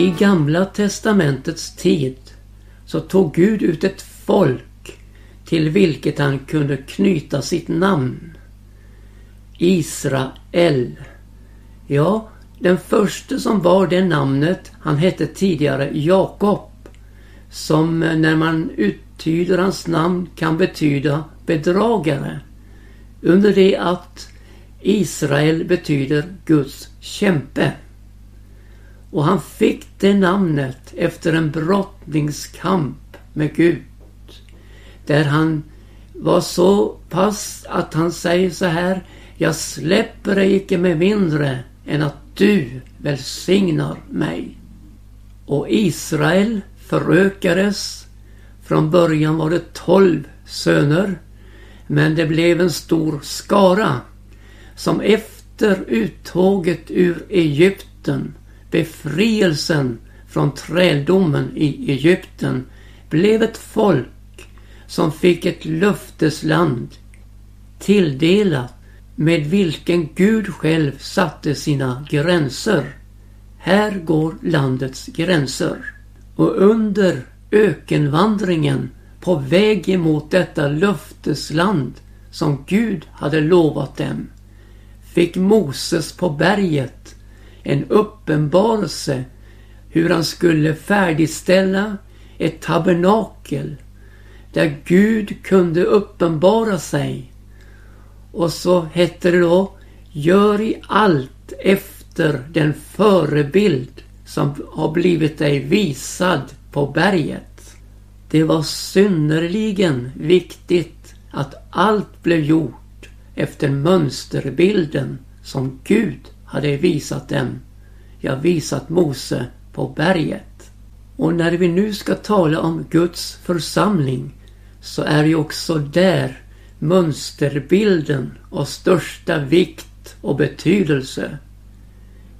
I Gamla Testamentets tid så tog Gud ut ett folk till vilket han kunde knyta sitt namn. Israel. Ja, den första som var det namnet, han hette tidigare Jakob. Som när man uttyder hans namn kan betyda bedragare. Under det att Israel betyder Guds kämpe. Och han fick det namnet efter en brottningskamp med Gud. Där han var så pass att han säger så här. Jag släpper dig icke med mindre än att du välsignar mig. Och Israel förökades. Från början var det tolv söner. Men det blev en stor skara som efter uttåget ur Egypten, befrielsen från träldomen i Egypten, blev ett folk som fick ett löftesland tilldelat med vilken Gud själv satte sina gränser. Här går landets gränser. Och under ökenvandringen på väg emot detta löftesland som Gud hade lovat dem fick Moses på berget en uppenbarelse hur han skulle färdigställa ett tabernakel där Gud kunde uppenbara sig. Och så hette det då Gör i allt efter den förebild som har blivit dig visad på berget. Det var synnerligen viktigt att allt blev gjort efter mönsterbilden som Gud hade jag visat dem. Jag visat Mose på berget. Och när vi nu ska tala om Guds församling så är ju också där mönsterbilden av största vikt och betydelse.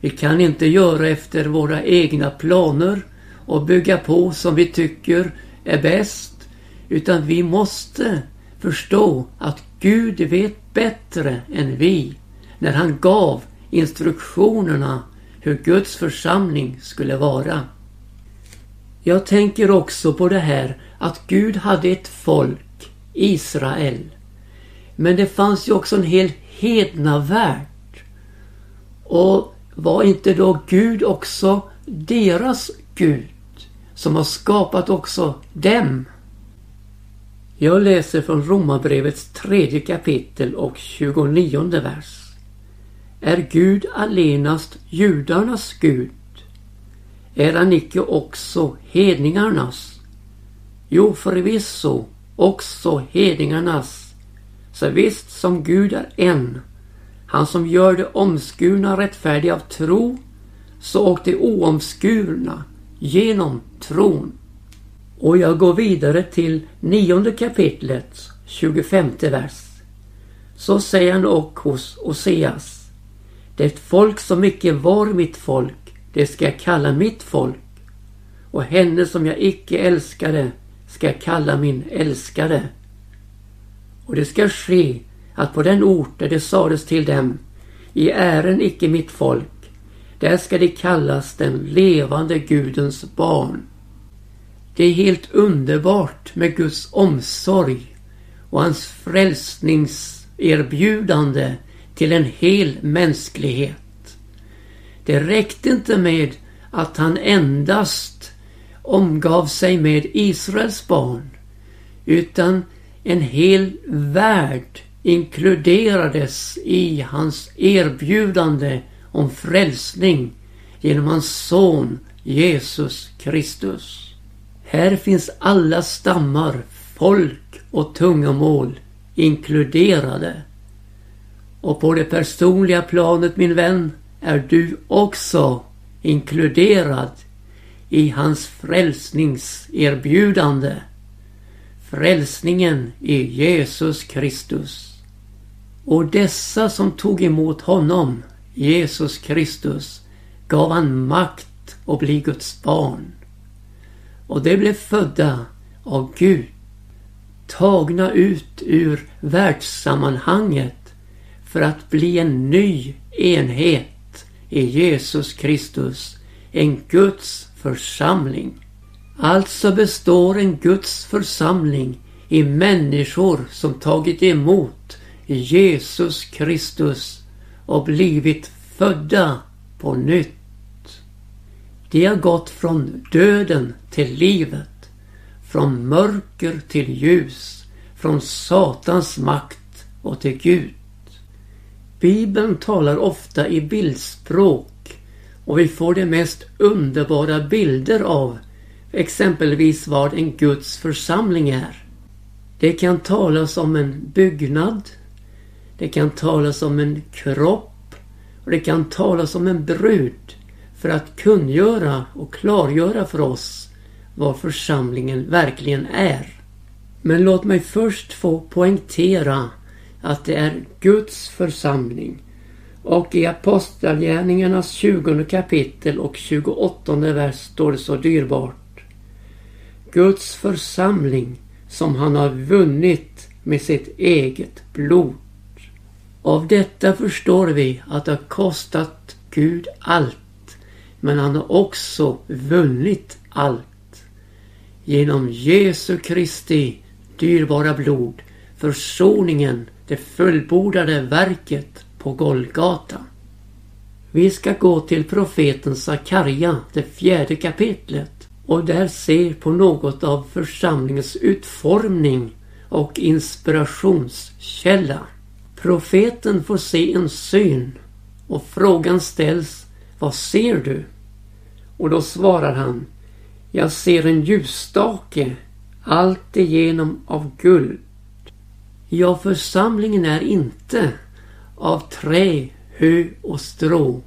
Vi kan inte göra efter våra egna planer och bygga på som vi tycker är bäst. Utan vi måste förstå att Gud vet bättre än vi när han gav instruktionerna hur Guds församling skulle vara. Jag tänker också på det här att Gud hade ett folk, Israel. Men det fanns ju också en hel hedna värld. Och var inte då Gud också deras Gud som har skapat också dem? Jag läser från Romarbrevets tredje kapitel och 29 vers. Är Gud allenast judarnas Gud? Är han icke också hedningarnas? Jo, förvisso också hedningarnas. Så visst som Gud är en, han som gör det omskurna rättfärdiga av tro, så och det oomskurna genom tron. Och jag går vidare till nionde kapitlet, 25 vers. Så säger han och hos Oseas. Det folk som icke var mitt folk, det ska jag kalla mitt folk. Och henne som jag icke älskade ska jag kalla min älskade. Och det ska ske att på den ort där det sades till dem, i ären icke mitt folk, där ska de kallas den levande Gudens barn. Det är helt underbart med Guds omsorg och hans frälsningserbjudande till en hel mänsklighet. Det räckte inte med att han endast omgav sig med Israels barn utan en hel värld inkluderades i hans erbjudande om frälsning genom hans son Jesus Kristus. Här finns alla stammar, folk och tungomål inkluderade. Och på det personliga planet min vän är du också inkluderad i hans frälsningserbjudande. Frälsningen i Jesus Kristus. Och dessa som tog emot honom, Jesus Kristus, gav han makt att bli Guds barn och de blev födda av Gud. Tagna ut ur världssammanhanget för att bli en ny enhet i Jesus Kristus. En Guds församling. Alltså består en Guds församling i människor som tagit emot Jesus Kristus och blivit födda på nytt. De har gått från döden till livet, från mörker till ljus, från Satans makt och till Gud. Bibeln talar ofta i bildspråk och vi får de mest underbara bilder av exempelvis vad en Guds församling är. Det kan talas om en byggnad. Det kan talas om en kropp. Och det kan talas om en brud för att kungöra och klargöra för oss vad församlingen verkligen är. Men låt mig först få poängtera att det är Guds församling. Och i Apostlagärningarnas 20 kapitel och 28 vers står det så dyrbart. Guds församling som han har vunnit med sitt eget blod. Av detta förstår vi att det har kostat Gud allt. Men han har också vunnit allt. Genom Jesu Kristi dyrbara blod, försoningen, det fullbordade verket på Golgata. Vi ska gå till profeten Sakarja, det fjärde kapitlet och där se på något av församlingens utformning och inspirationskälla. Profeten får se en syn och frågan ställs Vad ser du? Och då svarar han Jag ser en ljusstake alltigenom av guld. Ja, församlingen är inte av trä, hö och strå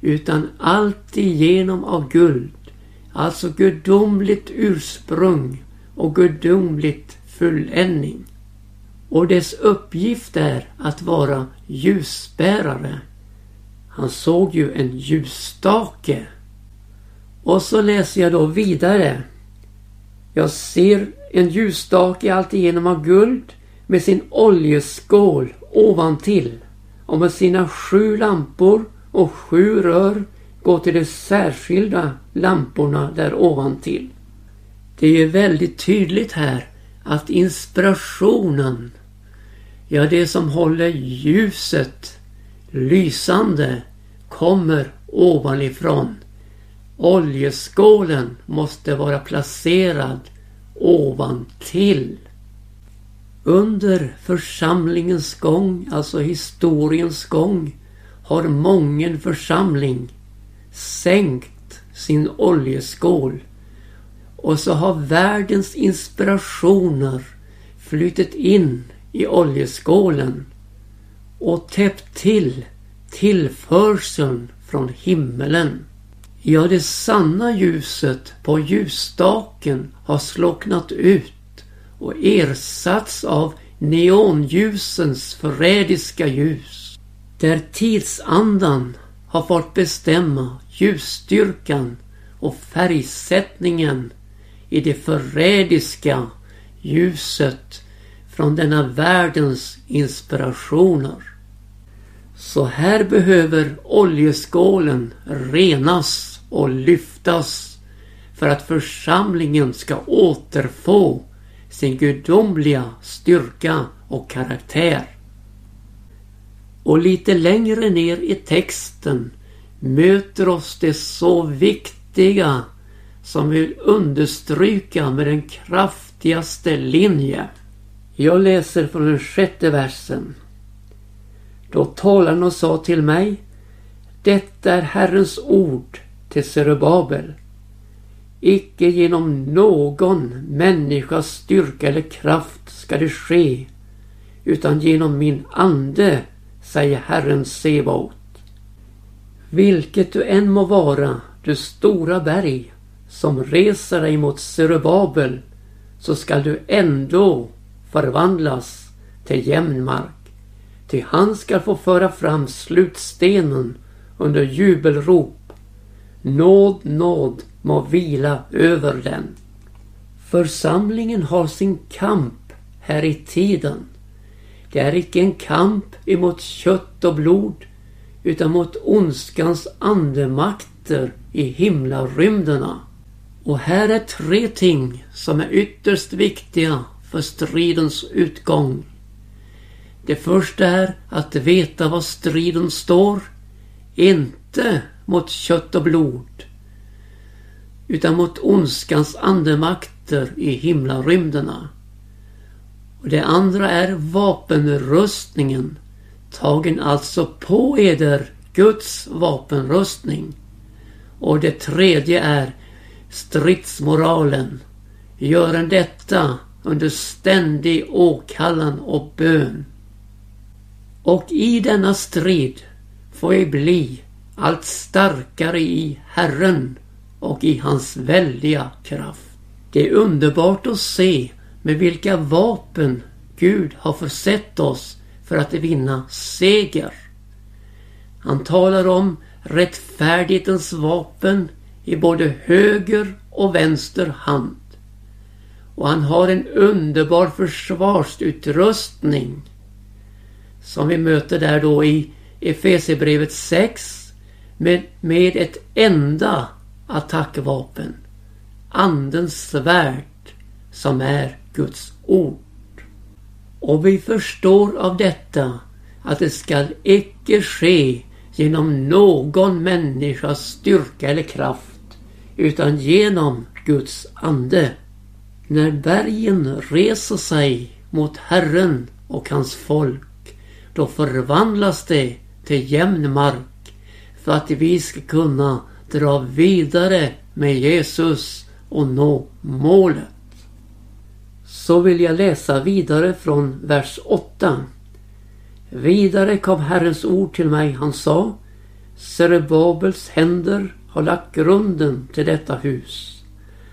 utan alltigenom av guld Alltså gudomligt ursprung och gudomligt fulländning. Och dess uppgift är att vara ljusbärare. Han såg ju en ljusstake. Och så läser jag då vidare. Jag ser en ljusstake alltigenom av guld med sin oljeskål ovantill och med sina sju lampor och sju rör gå till de särskilda lamporna där ovantill. Det är ju väldigt tydligt här att inspirationen, ja det som håller ljuset lysande, kommer ovanifrån. Oljeskålen måste vara placerad ovantill. Under församlingens gång, alltså historiens gång, har mången församling sänkt sin oljeskål och så har världens inspirationer flutit in i oljeskålen och täppt till tillförseln från himmelen. Ja, det sanna ljuset på ljusstaken har slocknat ut och ersatts av neonljusens förrädiska ljus. Där tidsandan har fått bestämma ljusstyrkan och färgsättningen i det förrädiska ljuset från denna världens inspirationer. Så här behöver oljeskålen renas och lyftas för att församlingen ska återfå sin gudomliga styrka och karaktär. Och lite längre ner i texten möter oss det så viktiga som vill understryka med den kraftigaste linje. Jag läser från den sjätte versen. Då talaren och sa till mig Detta är Herrens ord till Zerubabel. Icke genom någon människas styrka eller kraft ska det ske utan genom min ande säger Herren Sebaot. Vilket du än må vara, du stora berg som reser dig mot Zerubabel, så skall du ändå förvandlas till jämn mark. Ty han skall få föra fram slutstenen under jubelrop. Nåd, nåd må vila över den. Församlingen har sin kamp här i tiden. Det är icke en kamp emot kött och blod utan mot ondskans andemakter i himlarymderna. Och här är tre ting som är ytterst viktiga för stridens utgång. Det första är att veta var striden står. Inte mot kött och blod. Utan mot ondskans andemakter i himlarymderna. Och det andra är vapenrustningen. Tagen alltså på eder Guds vapenrustning. Och det tredje är stridsmoralen. Gören detta under ständig åkallan och bön. Och i denna strid får jag bli allt starkare i Herren och i hans väldiga kraft. Det är underbart att se med vilka vapen Gud har försett oss för att vinna seger. Han talar om rättfärdighetens vapen i både höger och vänster hand. Och han har en underbar försvarsutrustning som vi möter där då i Efesierbrevet 6 med, med ett enda attackvapen. Andens svärd som är Guds ord. Och vi förstår av detta att det skall icke ske genom någon människas styrka eller kraft utan genom Guds ande. När bergen reser sig mot Herren och hans folk då förvandlas det till jämn mark för att vi ska kunna dra vidare med Jesus och nå målet. Så vill jag läsa vidare från vers 8. Vidare kom Herrens ord till mig. Han sa Serebabels händer har lagt grunden till detta hus.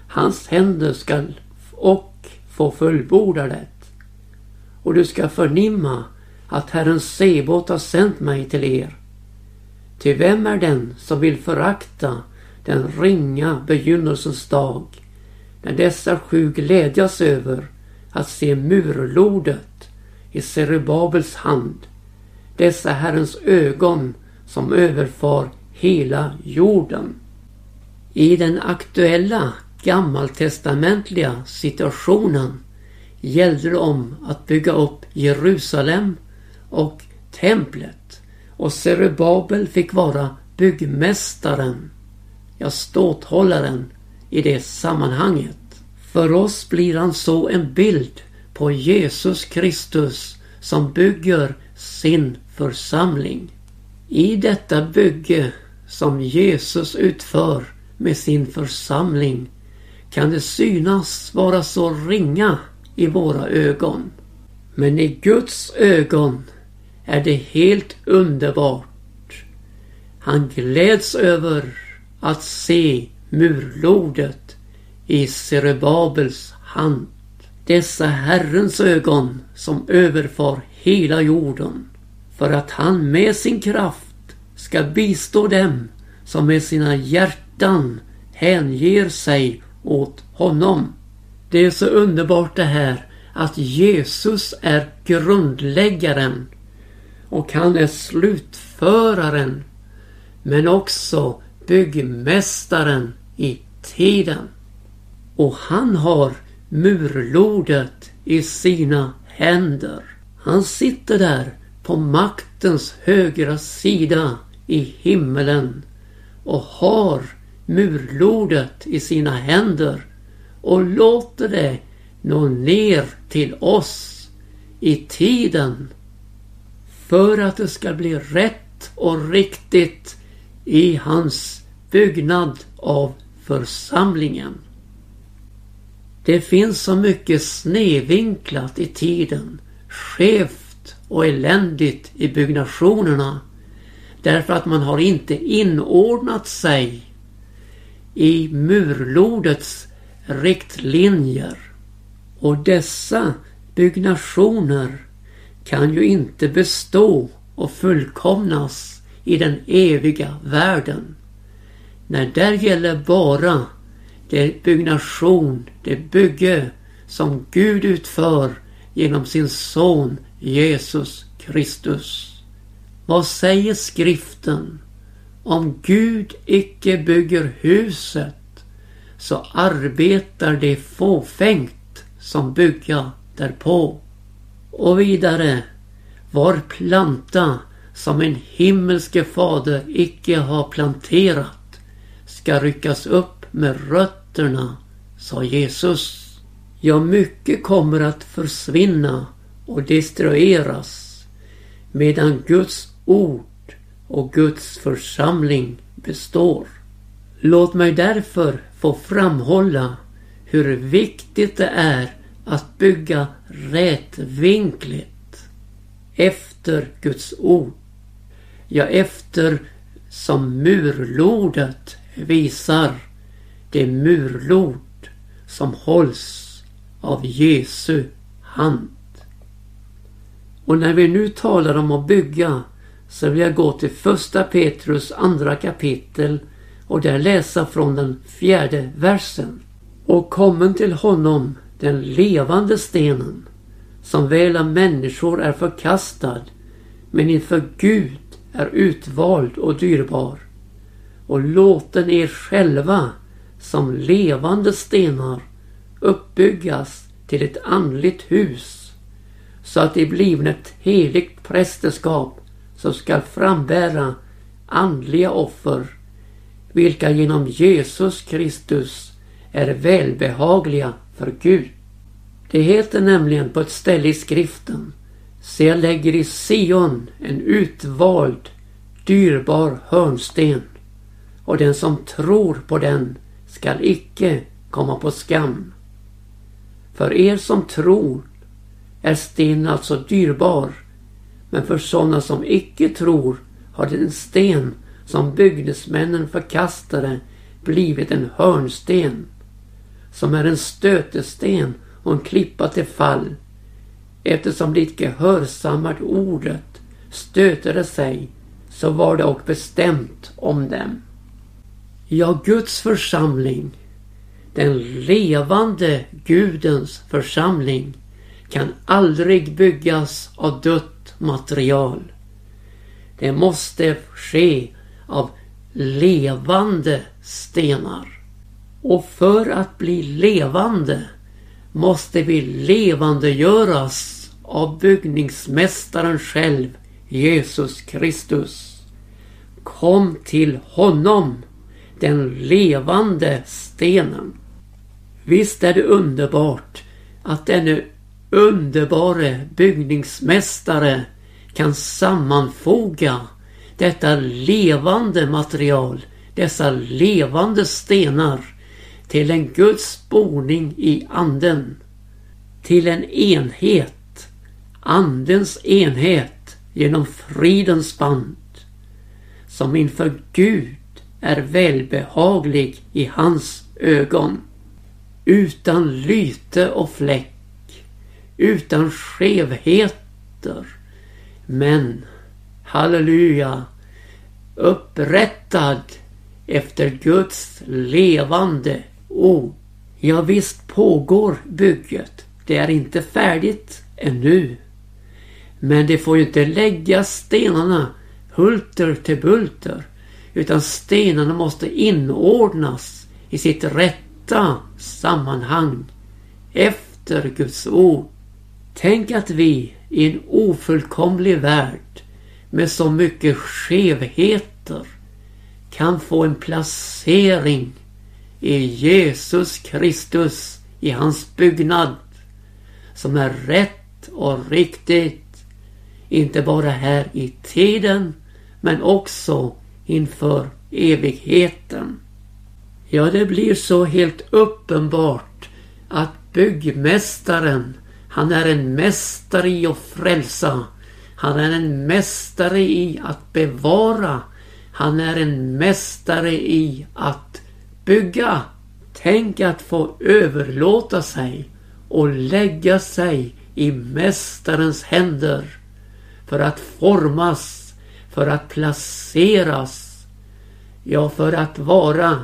Hans händer skall och få fullborda det. Och du ska förnimma att Herren Sebot har sänt mig till er. Till vem är den som vill förakta den ringa begynnelsens dag när dessa sju glädjas över att se murlodet i Serubabels hand, dessa Herrens ögon som överfar hela jorden. I den aktuella gammaltestamentliga situationen gällde det om att bygga upp Jerusalem och templet och Serubabel fick vara byggmästaren, ja ståthållaren i det sammanhanget. För oss blir han så en bild på Jesus Kristus som bygger sin församling. I detta bygge som Jesus utför med sin församling kan det synas vara så ringa i våra ögon. Men i Guds ögon är det helt underbart. Han gläds över att se murlodet i Serebabels hand. Dessa Herrens ögon som överfar hela jorden för att han med sin kraft ska bistå dem som med sina hjärtan hänger sig åt honom. Det är så underbart det här att Jesus är grundläggaren och han är slutföraren men också byggmästaren i tiden. Och han har murlodet i sina händer. Han sitter där på maktens högra sida i himmelen och har murlodet i sina händer och låter det nå ner till oss i tiden för att det ska bli rätt och riktigt i hans byggnad av församlingen. Det finns så mycket snedvinklat i tiden, skevt och eländigt i byggnationerna därför att man har inte inordnat sig i murlodets riktlinjer. Och dessa byggnationer kan ju inte bestå och fullkomnas i den eviga världen. Nej, där gäller bara det byggnation, det bygge som Gud utför genom sin son Jesus Kristus. Vad säger skriften? Om Gud icke bygger huset så arbetar det fåfängt som bygga därpå. Och vidare, var planta som en himmelske fader icke har planterat ska ryckas upp med rötterna, sa Jesus. Ja, mycket kommer att försvinna och destrueras medan Guds ord och Guds församling består. Låt mig därför få framhålla hur viktigt det är att bygga rätvinkligt efter Guds ord. Ja, efter som murlodet visar det murlod som hålls av Jesu hand. Och när vi nu talar om att bygga så vill jag gå till första Petrus andra kapitel och där läsa från den fjärde versen. Och kommen till honom, den levande stenen, som väl av människor är förkastad, men inför Gud är utvald och dyrbar. Och låten er själva som levande stenar uppbyggas till ett andligt hus så att det blivna ett heligt prästerskap som skall frambära andliga offer vilka genom Jesus Kristus är välbehagliga för Gud. Det heter nämligen på ett ställe i skriften Se jag lägger i Sion en utvald dyrbar hörnsten och den som tror på den skall icke komma på skam. För er som tror är stenen alltså dyrbar. Men för sådana som icke tror har den sten som byggnadsmännen förkastade blivit en hörnsten. Som är en stötesten och en klippa till fall. Eftersom de icke hörsammat ordet stötade sig så var det och bestämt om dem. Ja, Guds församling den levande Gudens församling kan aldrig byggas av dött material. Det måste ske av levande stenar. Och för att bli levande måste vi levandegöras av byggningsmästaren själv, Jesus Kristus. Kom till honom, den levande stenen. Visst är det underbart att denne underbare byggningsmästare kan sammanfoga detta levande material, dessa levande stenar till en Guds boning i anden. Till en enhet, andens enhet genom fridens band. Som inför Gud är välbehaglig i hans ögon utan lyte och fläck, utan skevheter. Men, halleluja, upprättad efter Guds levande ord. Ja, visst pågår bygget. Det är inte färdigt ännu. Men det får ju inte lägga stenarna hulter till bulter. Utan stenarna måste inordnas i sitt rätta sammanhang efter Guds ord. Tänk att vi i en ofullkomlig värld med så mycket skevheter kan få en placering i Jesus Kristus i hans byggnad som är rätt och riktigt. Inte bara här i tiden men också inför evigheten. Ja, det blir så helt uppenbart att byggmästaren, han är en mästare i att frälsa. Han är en mästare i att bevara. Han är en mästare i att bygga. Tänk att få överlåta sig och lägga sig i Mästarens händer för att formas, för att placeras, ja, för att vara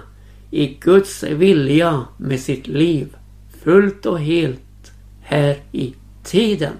i Guds vilja med sitt liv fullt och helt här i tiden.